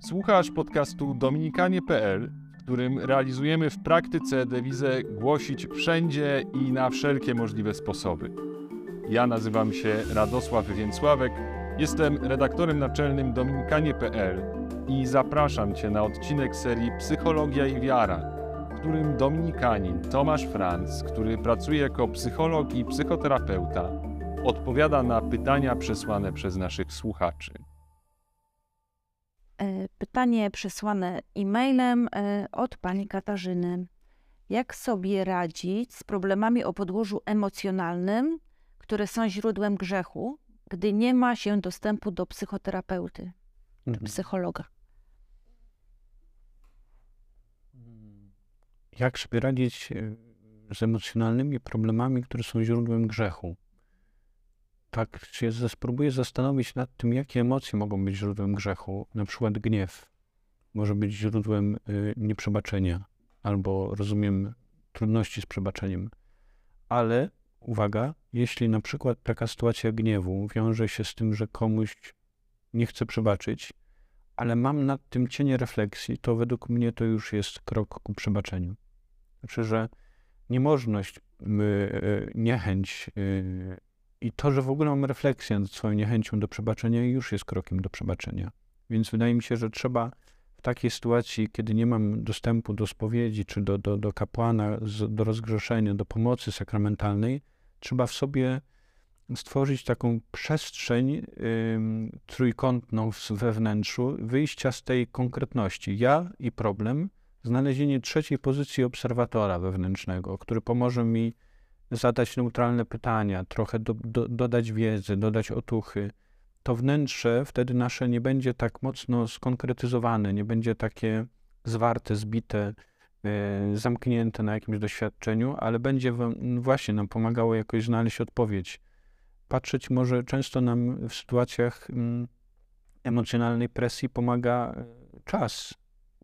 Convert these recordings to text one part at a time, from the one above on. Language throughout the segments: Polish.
Słuchasz podcastu dominikanie.pl, w którym realizujemy w praktyce dewizę głosić wszędzie i na wszelkie możliwe sposoby. Ja nazywam się Radosław Więcławek, jestem redaktorem naczelnym dominikanie.pl i zapraszam Cię na odcinek serii Psychologia i Wiara, w którym dominikanin Tomasz Franz, który pracuje jako psycholog i psychoterapeuta, odpowiada na pytania przesłane przez naszych słuchaczy. E, pytanie przesłane e-mailem e, od pani Katarzyny. Jak sobie radzić z problemami o podłożu emocjonalnym, które są źródłem grzechu, gdy nie ma się dostępu do psychoterapeuty, mhm. psychologa? Jak sobie radzić e, z emocjonalnymi problemami, które są źródłem grzechu? Tak się spróbuję zastanowić nad tym, jakie emocje mogą być źródłem grzechu. Na przykład gniew może być źródłem y, nieprzebaczenia, albo rozumiem trudności z przebaczeniem. Ale uwaga, jeśli na przykład taka sytuacja gniewu wiąże się z tym, że komuś nie chcę przebaczyć, ale mam nad tym cienie refleksji, to według mnie to już jest krok ku przebaczeniu. Znaczy, że niemożność, y, y, niechęć, i to, że w ogóle mam refleksję nad swoją niechęcią do przebaczenia, już jest krokiem do przebaczenia. Więc wydaje mi się, że trzeba w takiej sytuacji, kiedy nie mam dostępu do spowiedzi, czy do, do, do kapłana, do rozgrzeszenia, do pomocy sakramentalnej, trzeba w sobie stworzyć taką przestrzeń trójkątną we wnętrzu, wyjścia z tej konkretności. Ja i problem, znalezienie trzeciej pozycji obserwatora wewnętrznego, który pomoże mi zadać neutralne pytania, trochę do, do, dodać wiedzy, dodać otuchy, to wnętrze wtedy nasze nie będzie tak mocno skonkretyzowane, nie będzie takie zwarte, zbite, e, zamknięte na jakimś doświadczeniu, ale będzie właśnie nam pomagało jakoś znaleźć odpowiedź. Patrzeć może często nam w sytuacjach mm, emocjonalnej presji pomaga e, czas,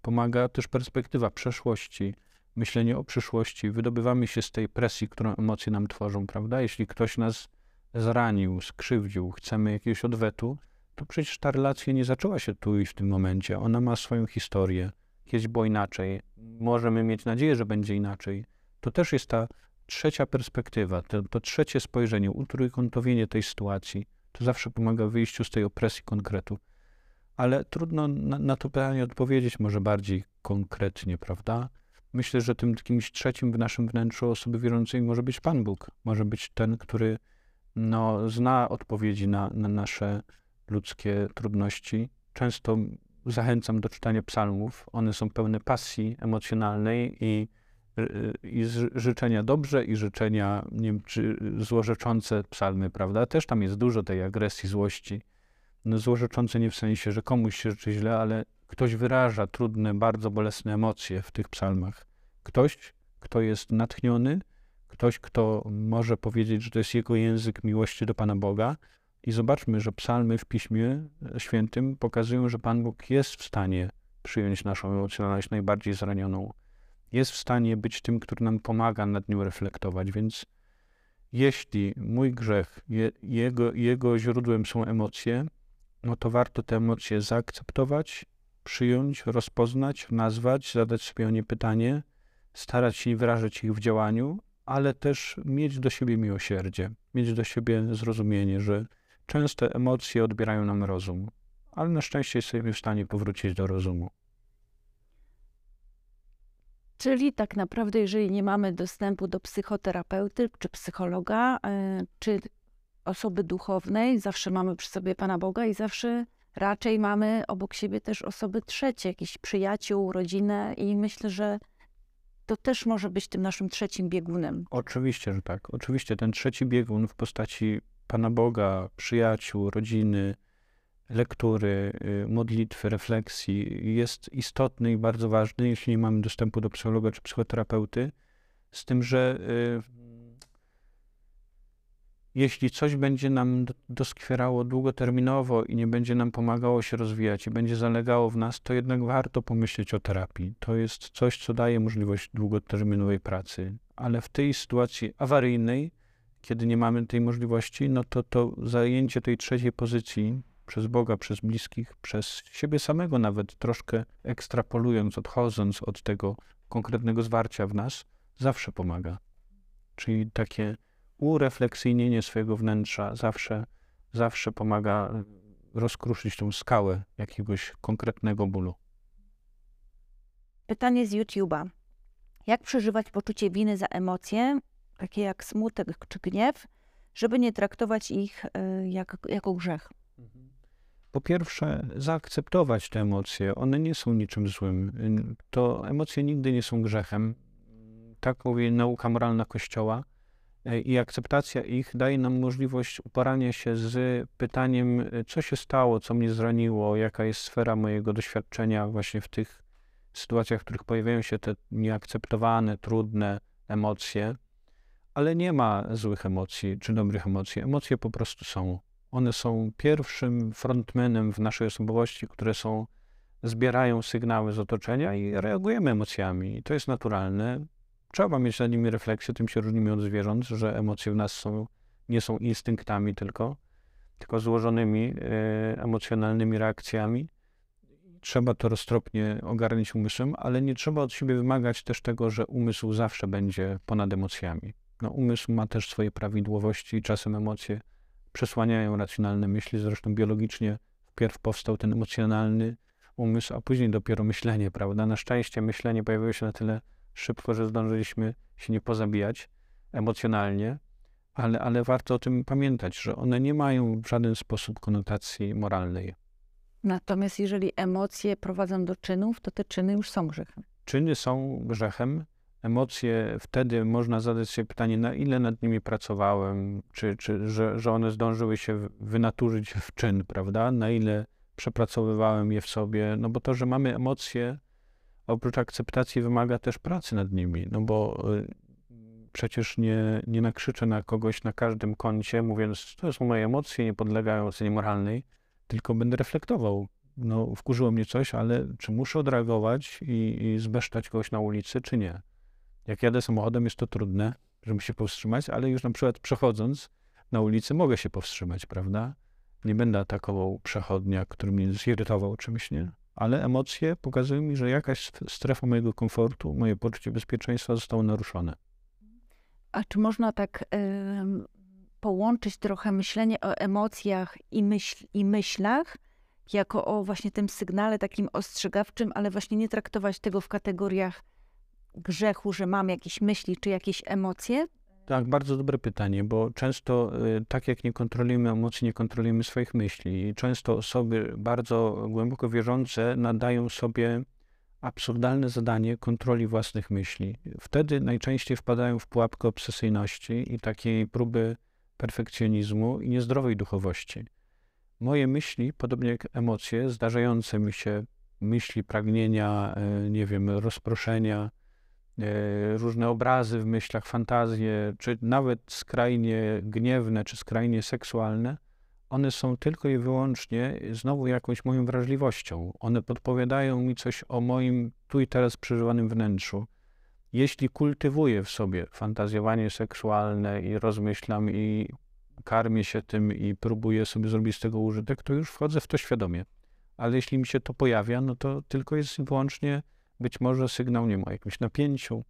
pomaga też perspektywa przeszłości, myślenie o przyszłości, wydobywamy się z tej presji, którą emocje nam tworzą, prawda? Jeśli ktoś nas zranił, skrzywdził, chcemy jakiegoś odwetu, to przecież ta relacja nie zaczęła się tu i w tym momencie. Ona ma swoją historię. Kiedyś było inaczej. Możemy mieć nadzieję, że będzie inaczej. To też jest ta trzecia perspektywa, to, to trzecie spojrzenie, utrójkątowienie tej sytuacji. To zawsze pomaga w wyjściu z tej opresji konkretu. Ale trudno na, na to pytanie odpowiedzieć może bardziej konkretnie, prawda? Myślę, że tym kimś trzecim w naszym wnętrzu osoby wierzącej może być Pan Bóg. Może być ten, który no, zna odpowiedzi na, na nasze ludzkie trudności. Często zachęcam do czytania psalmów. One są pełne pasji emocjonalnej i, i życzenia dobrze i życzenia nie wiem, czy złorzeczące psalmy, prawda? Też tam jest dużo tej agresji, złości. No, złorzeczące nie w sensie, że komuś się życzy źle, ale ktoś wyraża trudne, bardzo bolesne emocje w tych psalmach. Ktoś, kto jest natchniony, ktoś, kto może powiedzieć, że to jest jego język miłości do Pana Boga. I zobaczmy, że psalmy w Piśmie Świętym pokazują, że Pan Bóg jest w stanie przyjąć naszą emocjonalność najbardziej zranioną. Jest w stanie być tym, który nam pomaga nad nią reflektować. Więc jeśli mój grzech, je, jego, jego źródłem są emocje, no to warto te emocje zaakceptować przyjąć, rozpoznać, nazwać, zadać sobie o nie pytanie, starać się wyrażać ich w działaniu, ale też mieć do siebie miłosierdzie, mieć do siebie zrozumienie, że często emocje odbierają nam rozum, ale na szczęście jesteśmy w stanie powrócić do rozumu. Czyli tak naprawdę, jeżeli nie mamy dostępu do psychoterapeuty czy psychologa, e, czy osoby duchownej, zawsze mamy przy sobie Pana Boga i zawsze raczej mamy obok siebie też osoby trzecie, jakichś przyjaciół, rodzinę i myślę, że to też może być tym naszym trzecim biegunem. Oczywiście, że tak. Oczywiście ten trzeci biegun w postaci Pana Boga, przyjaciół, rodziny, lektury, y, modlitwy, refleksji jest istotny i bardzo ważny, jeśli nie mamy dostępu do psychologa czy psychoterapeuty, z tym, że y, jeśli coś będzie nam doskwierało długoterminowo i nie będzie nam pomagało się rozwijać i będzie zalegało w nas, to jednak warto pomyśleć o terapii. To jest coś, co daje możliwość długoterminowej pracy. Ale w tej sytuacji awaryjnej, kiedy nie mamy tej możliwości, no to to zajęcie tej trzeciej pozycji przez Boga, przez bliskich, przez siebie samego nawet troszkę ekstrapolując, odchodząc od tego konkretnego zwarcia w nas, zawsze pomaga. Czyli takie urefleksyjnienie swojego wnętrza zawsze, zawsze pomaga e, rozkruszyć tą skałę jakiegoś konkretnego bólu. Pytanie z YouTube'a. Jak przeżywać poczucie winy za emocje, takie jak smutek czy gniew, żeby nie traktować ich y, jak, jako grzech? Po pierwsze, zaakceptować te emocje. One nie są niczym złym. To emocje nigdy nie są grzechem. Tak mówi nauka moralna Kościoła. E, I akceptacja ich daje nam możliwość uporania się z pytaniem, e, co się stało, co mnie zraniło, jaka jest sfera mojego doświadczenia właśnie w tych sytuacjach, w których pojawiają się te nieakceptowane, trudne emocje. Ale nie ma złych emocji czy dobrych emocji. Emocje po prostu są. One są pierwszym frontmanem w naszej osobowości, które są, zbierają sygnały z otoczenia i reagujemy emocjami. I to jest naturalne. Trzeba mieć nad nimi refleksję, tym się różnimy od zwierząt, że emocje w nas są, nie są instynktami tylko, tylko złożonymi e, emocjonalnymi reakcjami. Trzeba to roztropnie ogarnić umysłem, ale nie trzeba od siebie wymagać też tego, że umysł zawsze będzie ponad emocjami. No, umysł ma też swoje prawidłowości i czasem emocje przesłaniają racjonalne myśli. Zresztą biologicznie wpierw powstał ten emocjonalny umysł, a później dopiero myślenie, prawda? Na szczęście myślenie pojawiło się na tyle szybko, że zdążyliśmy się nie pozabijać emocjonalnie, ale, ale warto o tym pamiętać, że one nie mają w żaden sposób konotacji moralnej. Natomiast jeżeli emocje prowadzą do czynów, to te czyny już są grzechem. Czyny są grzechem, emocje, wtedy można zadać sobie pytanie, na ile nad nimi pracowałem, czy, czy że, że one zdążyły się wynaturzyć w czyn, prawda? Na ile przepracowywałem je w sobie, no bo to, że mamy emocje, oprócz akceptacji wymaga też pracy nad nimi, no bo y, przecież nie, nie nakrzyczę na kogoś na każdym kącie, mówiąc, to są moje emocje, nie podlegają ocenie moralnej, tylko będę reflektował. No, wkurzyło mnie coś, ale czy muszę odreagować i, i zbesztać kogoś na ulicy, czy nie? Jak jadę samochodem, jest to trudne, żeby się powstrzymać, ale już na przykład przechodząc na ulicy mogę się powstrzymać, prawda? Nie będę atakował przechodnia, który mnie zirytował czymś, nie? Ale emocje pokazują mi, że jakaś strefa mojego komfortu, moje poczucie bezpieczeństwa zostało naruszone. A czy można tak y, połączyć trochę myślenie o emocjach i, myśl, i myślach, jako o właśnie tym sygnale takim ostrzegawczym, ale właśnie nie traktować tego w kategoriach grzechu, że mam jakieś myśli czy jakieś emocje? Tak, bardzo dobre pytanie, bo często y, tak jak nie kontrolujemy emocji, nie kontrolujemy swoich myśli. I często osoby bardzo głęboko wierzące nadają sobie absurdalne zadanie kontroli własnych myśli. Wtedy najczęściej wpadają w pułapkę obsesyjności i takiej próby perfekcjonizmu i niezdrowej duchowości. Moje myśli, podobnie jak emocje, zdarzające mi się myśli, pragnienia, y, nie wiem, rozproszenia, różne obrazy w myślach, fantazje, czy nawet skrajnie gniewne, czy skrajnie seksualne, one są tylko i wyłącznie znowu jakąś moją wrażliwością. One podpowiadają mi coś o moim tu i teraz przeżywanym wnętrzu. Jeśli kultywuję w sobie fantazjowanie seksualne i rozmyślam i karmię się tym i próbuję sobie zrobić z tego użytek, to już wchodzę w to świadomie. Ale jeśli mi się to pojawia, no to tylko jest wyłącznie być może sygnał nie ma o jakimś napięciu,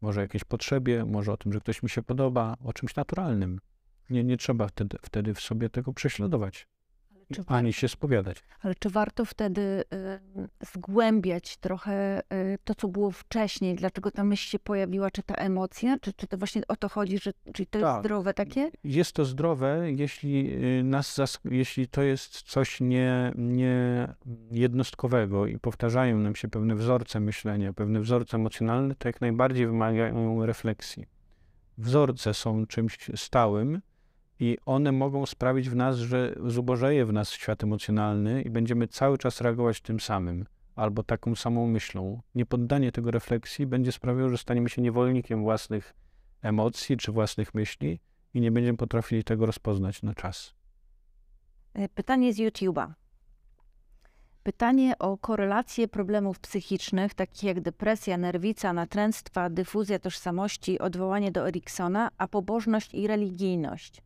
może o jakiejś potrzebie, może o tym, że ktoś mi się podoba, o czymś naturalnym. Nie, nie trzeba wtedy, wtedy w sobie tego prześladować czy, ani się spowiadać. Ale czy warto wtedy y, zgłębiać trochę y, to, co było wcześniej, dlaczego ta myśl się pojawiła, czy ta emocja, czy, czy to właśnie o to chodzi, że czy to tak. jest zdrowe takie? Jest to zdrowe, jeśli, y, nas jeśli to jest coś nie, nie jednostkowego i powtarzają nam się pewne wzorce myślenia, pewne wzorce emocjonalne, to jak najbardziej wymagają refleksji. Wzorce są czymś stałym, i one mogą sprawić w nas, że zubożeje w nas świat emocjonalny i będziemy cały czas reagować tym samym albo taką samą myślą. Niepoddanie tego refleksji będzie sprawiało, że staniemy się niewolnikiem własnych emocji czy własnych myśli i nie będziemy potrafili tego rozpoznać na czas. E, pytanie z YouTube'a. Pytanie o korelację problemów psychicznych, takich jak depresja, nerwica, natręctwa, dyfuzja tożsamości, odwołanie do Eriksona, a pobożność i religijność.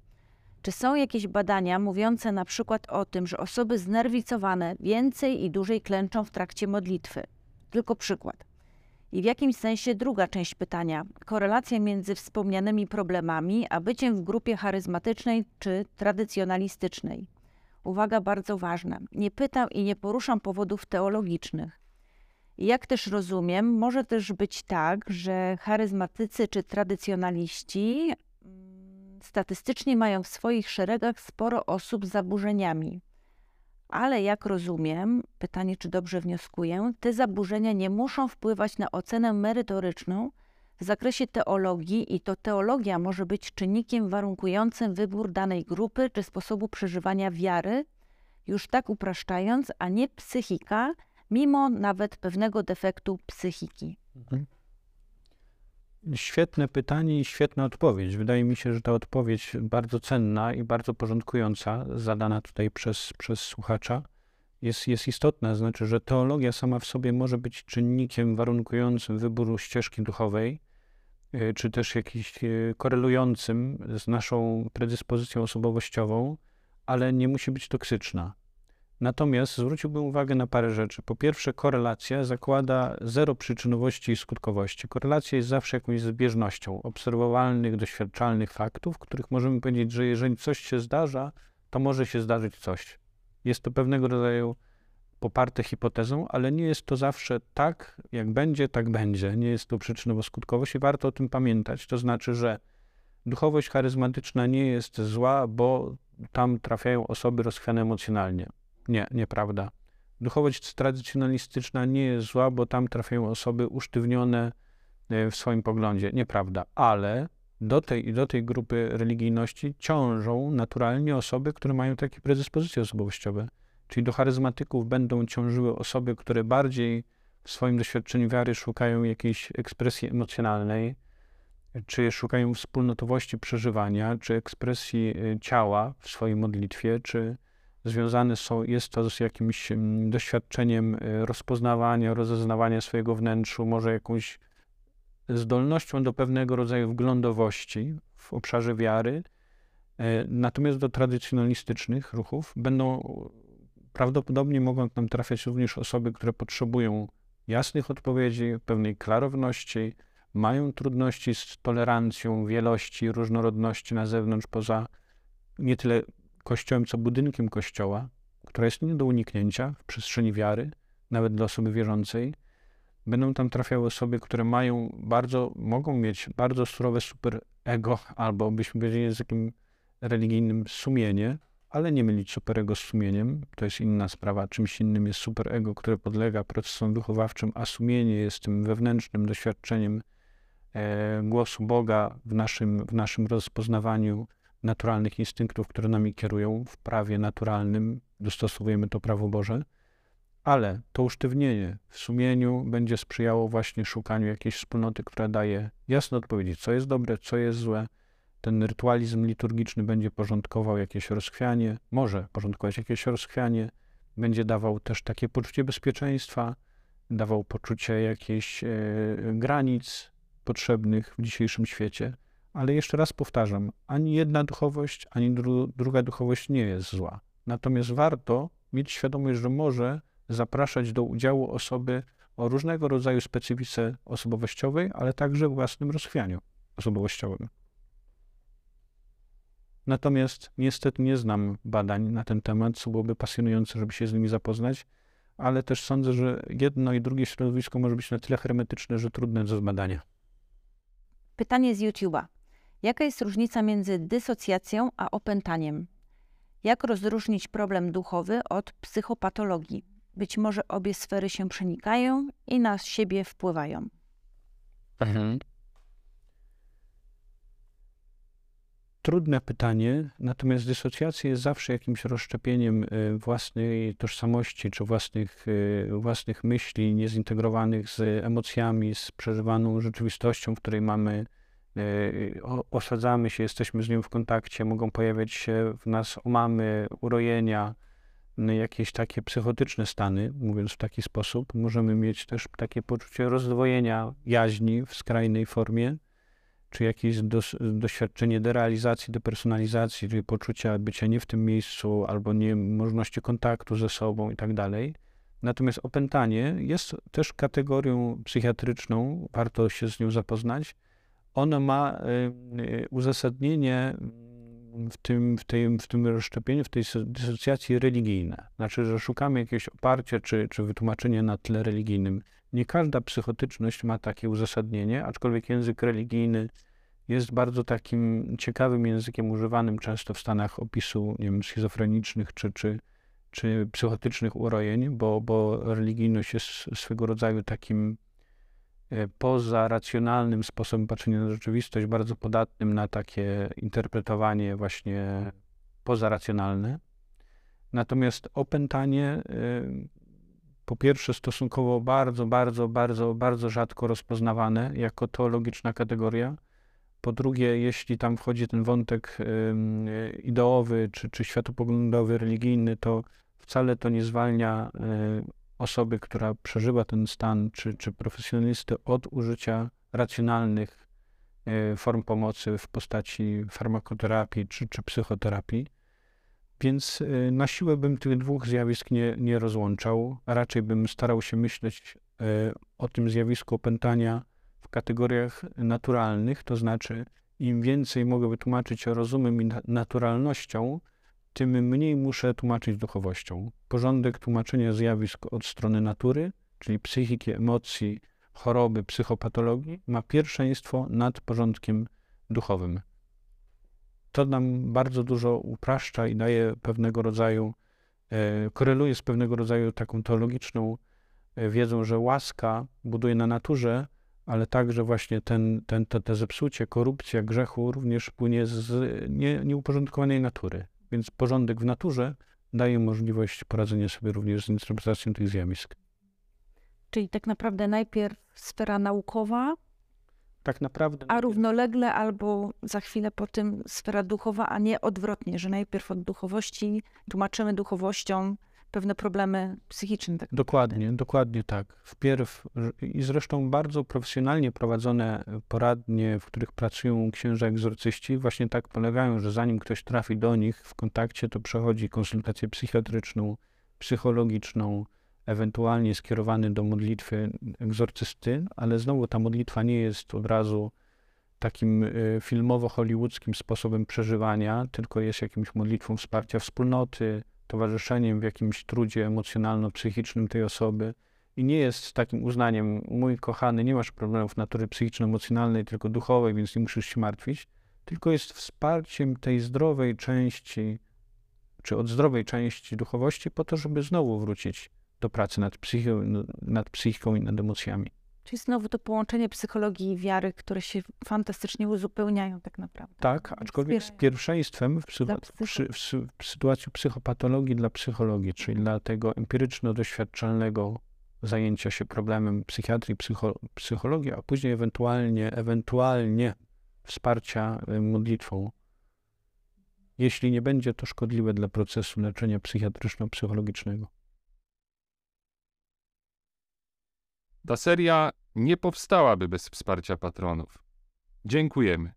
Czy są jakieś badania mówiące na przykład o tym, że osoby znerwicowane więcej i dłużej klęczą w trakcie modlitwy? Tylko przykład. I w jakimś sensie druga część pytania. Korelacja między wspomnianymi problemami, a byciem w grupie charyzmatycznej czy tradycjonalistycznej. Uwaga bardzo ważna. Nie pytam i nie poruszam powodów teologicznych. Jak też rozumiem, może też być tak, że charyzmatycy czy tradycjonaliści mm, statystycznie mają w swoich szeregach sporo osób z zaburzeniami. Ale jak rozumiem, pytanie czy dobrze wnioskuję, te zaburzenia nie muszą wpływać na ocenę merytoryczną w zakresie teologii i to teologia może być czynnikiem warunkującym wybór danej grupy czy sposobu przeżywania wiary, już tak upraszczając, a nie psychika, mimo nawet pewnego defektu psychiki. Mhm. Świetne pytanie i świetna odpowiedź. Wydaje mi się, że ta odpowiedź bardzo cenna i bardzo porządkująca, zadana tutaj przez, przez słuchacza, jest, jest istotna. Znaczy, że teologia sama w sobie może być czynnikiem warunkującym wyboru ścieżki duchowej, y, czy też jakiś y, korelującym z naszą predyspozycją osobowościową, ale nie musi być toksyczna. Natomiast zwróciłbym uwagę na parę rzeczy. Po pierwsze, korelacja zakłada zero przyczynowości i skutkowości. Korelacja jest zawsze jakąś zbieżnością obserwowalnych, doświadczalnych faktów, których możemy powiedzieć, że jeżeli coś się zdarza, to może się zdarzyć coś. Jest to pewnego rodzaju poparte hipotezą, ale nie jest to zawsze tak, jak będzie, tak będzie. Nie jest to przyczynowo-skutkowość i warto o tym pamiętać. To znaczy, że duchowość charyzmatyczna nie jest zła, bo tam trafiają osoby rozchwiane emocjonalnie. Nie, nieprawda. Duchowość tradycjonalistyczna nie jest zła, bo tam trafiają osoby usztywnione e, w swoim poglądzie. Nieprawda, ale do tej, do tej grupy religijności ciążą naturalnie osoby, które mają takie predyspozycje osobowościowe. Czyli do charyzmatyków będą ciążyły osoby, które bardziej w swoim doświadczeniu wiary szukają jakiejś ekspresji emocjonalnej, czy szukają wspólnotowości przeżywania, czy ekspresji e, ciała w swojej modlitwie, czy związane są, jest to z jakimś mm, doświadczeniem y, rozpoznawania, rozeznawania swojego wnętrzu, może jakąś zdolnością do pewnego rodzaju wglądowości w obszarze wiary. E, natomiast do tradycjonalistycznych ruchów będą prawdopodobnie mogą tam trafiać również osoby, które potrzebują jasnych odpowiedzi, pewnej klarowności, mają trudności z tolerancją wielości, różnorodności na zewnątrz, poza nie tyle kościołem, co budynkiem kościoła, która jest nie do uniknięcia w przestrzeni wiary, nawet dla osoby wierzącej. Będą tam trafiały osoby, które mają bardzo, mogą mieć bardzo surowe super ego, albo byśmy powiedzieli językiem religijnym sumienie, ale nie mylić superego z sumieniem. To jest inna sprawa. Czymś innym jest superego, które podlega procesom wychowawczym, a sumienie jest tym wewnętrznym doświadczeniem e, głosu Boga w naszym, w naszym rozpoznawaniu naturalnych instynktów, które nami kierują w prawie naturalnym, dostosowujemy to prawo Boże, ale to usztywnienie w sumieniu będzie sprzyjało właśnie szukaniu jakiejś wspólnoty, która daje jasne odpowiedzi, co jest dobre, co jest złe. Ten rytualizm liturgiczny będzie porządkował jakieś rozchwianie, może porządkować jakieś rozchwianie, będzie dawał też takie poczucie bezpieczeństwa, dawał poczucie jakichś e, granic potrzebnych w dzisiejszym świecie. Ale jeszcze raz powtarzam, ani jedna duchowość, ani dru druga duchowość nie jest zła. Natomiast warto mieć świadomość, że może zapraszać do udziału osoby o różnego rodzaju specyfice osobowościowej, ale także własnym rozchwianiu osobowościowym. Natomiast niestety nie znam badań na ten temat, co byłoby pasjonujące, żeby się z nimi zapoznać, ale też sądzę, że jedno i drugie środowisko może być na tyle hermetyczne, że trudne do zbadania. Pytanie z YouTube'a. Jaka jest różnica między dysocjacją a opętaniem? Jak rozróżnić problem duchowy od psychopatologii? Być może obie sfery się przenikają i na siebie wpływają. Mhm. Trudne pytanie, natomiast dysocjacja jest zawsze jakimś rozszczepieniem y, własnej tożsamości czy własnych, y, własnych myśli niezintegrowanych z emocjami, z przeżywaną rzeczywistością, w której mamy osadzamy się, jesteśmy z nim w kontakcie, mogą pojawiać się w nas omamy, urojenia, jakieś takie psychotyczne stany, mówiąc w taki sposób. Możemy mieć też takie poczucie rozdwojenia jaźni w skrajnej formie, czy jakieś dos, doświadczenie derealizacji, depersonalizacji, czyli poczucia bycia nie w tym miejscu, albo niemożności kontaktu ze sobą i tak dalej. Natomiast opętanie jest też kategorią psychiatryczną, warto się z nią zapoznać. Ono ma y, uzasadnienie w tym, w, tej, w tym rozszczepieniu, w tej dysocjacji religijne. Znaczy, że szukamy jakiegoś oparcia czy, czy wytłumaczenia na tle religijnym. Nie każda psychotyczność ma takie uzasadnienie, aczkolwiek język religijny jest bardzo takim ciekawym językiem używanym często w stanach opisu nie wiem, schizofrenicznych czy, czy, czy psychotycznych urojeń, bo, bo religijność jest swego rodzaju takim poza racjonalnym sposobem patrzenia na rzeczywistość, bardzo podatnym na takie interpretowanie właśnie pozaracjonalne. Natomiast opętanie e, po pierwsze stosunkowo bardzo, bardzo, bardzo, bardzo rzadko rozpoznawane jako teologiczna kategoria. Po drugie, jeśli tam wchodzi ten wątek ideowy czy, czy światopoglądowy, religijny, to wcale to nie zwalnia e, osoby, która przeżywa ten stan, czy, czy profesjonalisty od użycia racjonalnych e, form pomocy w postaci farmakoterapii czy, czy psychoterapii. Więc y, na siłę bym tych dwóch zjawisk nie, nie rozłączał, raczej bym starał się myśleć y, o tym zjawisku opętania w kategoriach naturalnych, to znaczy im więcej mogę wytłumaczyć rozumem i naturalnością, tym mniej muszę tłumaczyć duchowością. Porządek tłumaczenia zjawisk od strony natury, czyli psychiki, emocji, choroby, psychopatologii, ma pierwszeństwo nad porządkiem duchowym to nam bardzo dużo upraszcza i daje pewnego rodzaju, e, koreluje z pewnego rodzaju taką teologiczną e, wiedzą, że łaska buduje na naturze, ale także właśnie ten, ten, to, te zepsucie, korupcja grzechu również płynie z nie, nieuporządkowanej natury. Więc porządek w naturze daje możliwość poradzenia sobie również z interpretacją tych zjawisk. Czyli tak naprawdę najpierw sfera naukowa, tak naprawdę. A równolegle albo za chwilę po tym sfera duchowa, a nie odwrotnie, że najpierw od duchowości tłumaczymy duchowością pewne problemy psychiczne. Tak dokładnie, dokładnie tak. Wpierw i zresztą bardzo profesjonalnie prowadzone poradnie, w których pracują księża egzorcyści, właśnie tak polegają, że zanim ktoś trafi do nich w kontakcie, to przechodzi konsultację psychiatryczną, psychologiczną, ewentualnie skierowany do modlitwy egzorcysty, ale znowu ta modlitwa nie jest od razu takim y, filmowo-hollywoodzkim sposobem przeżywania, tylko jest jakimś modlitwą wsparcia wspólnoty, towarzyszeniem w jakimś trudzie emocjonalno-psychicznym tej osoby i nie jest takim uznaniem, mój kochany, nie masz problemów natury psychiczno-emocjonalnej, tylko duchowej, więc nie musisz się martwić, tylko jest wsparciem tej zdrowej części, czy od zdrowej części duchowości po to, żeby znowu wrócić do pracy nad psychiką, nad psychiką i nad emocjami. Czyli znowu to połączenie psychologii i wiary, które się fantastycznie uzupełniają tak naprawdę. Tak, aczkolwiek z pierwszeństwem w, psycho, w, w, sytuacji psychopatologii dla psychologii, czyli dla tego empiryczno-doświadczalnego zajęcia się problemem psychiatrii, psycho, psychologii, a później ewentualnie, ewentualnie wsparcia y, modlitwą. Jeśli nie będzie to szkodliwe dla procesu leczenia psychiatryczno-psychologicznego. Ta seria nie powstałaby bez wsparcia patronów. Dziękujemy.